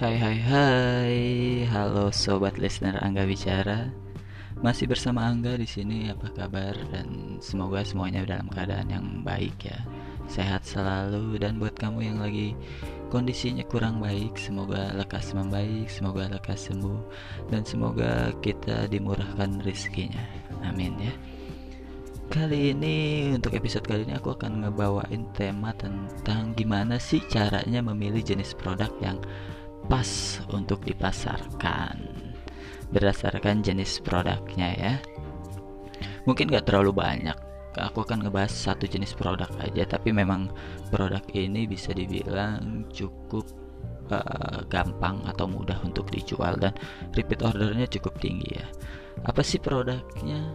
Hai hai hai, halo sobat listener Angga Bicara. Masih bersama Angga di sini. Apa kabar? Dan semoga semuanya dalam keadaan yang baik ya. Sehat selalu dan buat kamu yang lagi kondisinya kurang baik, semoga lekas membaik, semoga lekas sembuh dan semoga kita dimurahkan rezekinya. Amin ya. Kali ini untuk episode kali ini aku akan ngebawain tema tentang gimana sih caranya memilih jenis produk yang pas untuk dipasarkan berdasarkan jenis produknya ya. Mungkin gak terlalu banyak. Aku akan ngebahas satu jenis produk aja, tapi memang produk ini bisa dibilang cukup uh, gampang atau mudah untuk dijual dan repeat ordernya cukup tinggi ya. Apa sih produknya?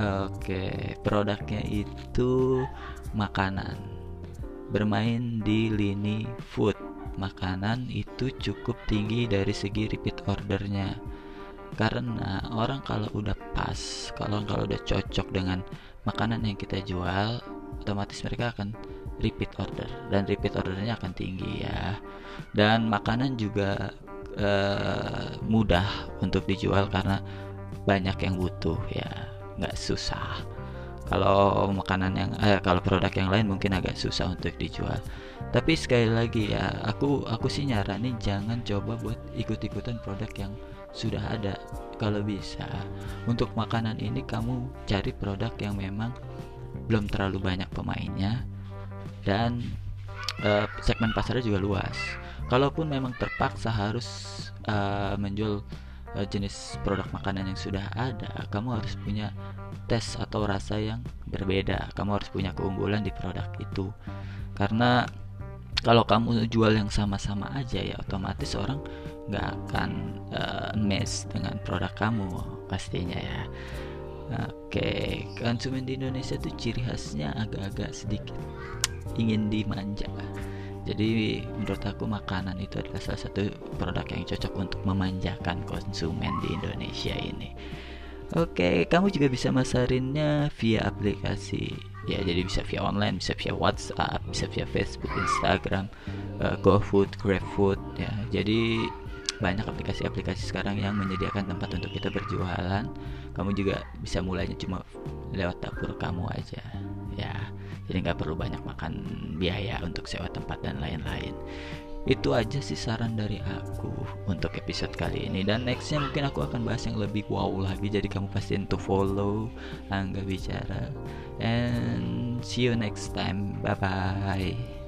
Oke, produknya itu makanan. Bermain di lini food. Makanan itu cukup tinggi dari segi repeat ordernya. Karena orang kalau udah pas, kalau kalau udah cocok dengan makanan yang kita jual, otomatis mereka akan repeat order dan repeat ordernya akan tinggi ya. Dan makanan juga uh, mudah untuk dijual karena banyak yang butuh ya nggak susah kalau makanan yang eh, kalau produk yang lain mungkin agak susah untuk dijual. Tapi sekali lagi ya aku aku sih nyaranin jangan coba buat ikut-ikutan produk yang sudah ada. Kalau bisa untuk makanan ini kamu cari produk yang memang belum terlalu banyak pemainnya dan uh, segmen pasarnya juga luas. Kalaupun memang terpaksa harus uh, menjual uh, jenis produk makanan yang sudah ada, kamu harus punya tes atau rasa yang berbeda. Kamu harus punya keunggulan di produk itu. Karena kalau kamu jual yang sama-sama aja ya otomatis orang nggak akan uh, dengan produk kamu pastinya ya. Oke, konsumen di Indonesia tuh ciri khasnya agak-agak sedikit ingin dimanja jadi menurut aku makanan itu adalah salah satu produk yang cocok untuk memanjakan konsumen di Indonesia ini. Oke, kamu juga bisa masarinnya via aplikasi. Ya, jadi bisa via online, bisa via WhatsApp, bisa via Facebook, Instagram, uh, GoFood, GrabFood ya. Jadi banyak aplikasi-aplikasi sekarang yang menyediakan tempat untuk kita berjualan. Kamu juga bisa mulainya cuma lewat dapur kamu aja. Jadi nggak perlu banyak makan biaya untuk sewa tempat dan lain-lain. Itu aja sih saran dari aku untuk episode kali ini. Dan nextnya mungkin aku akan bahas yang lebih wow lagi. Jadi kamu pastiin to follow Angga Bicara. And see you next time. Bye bye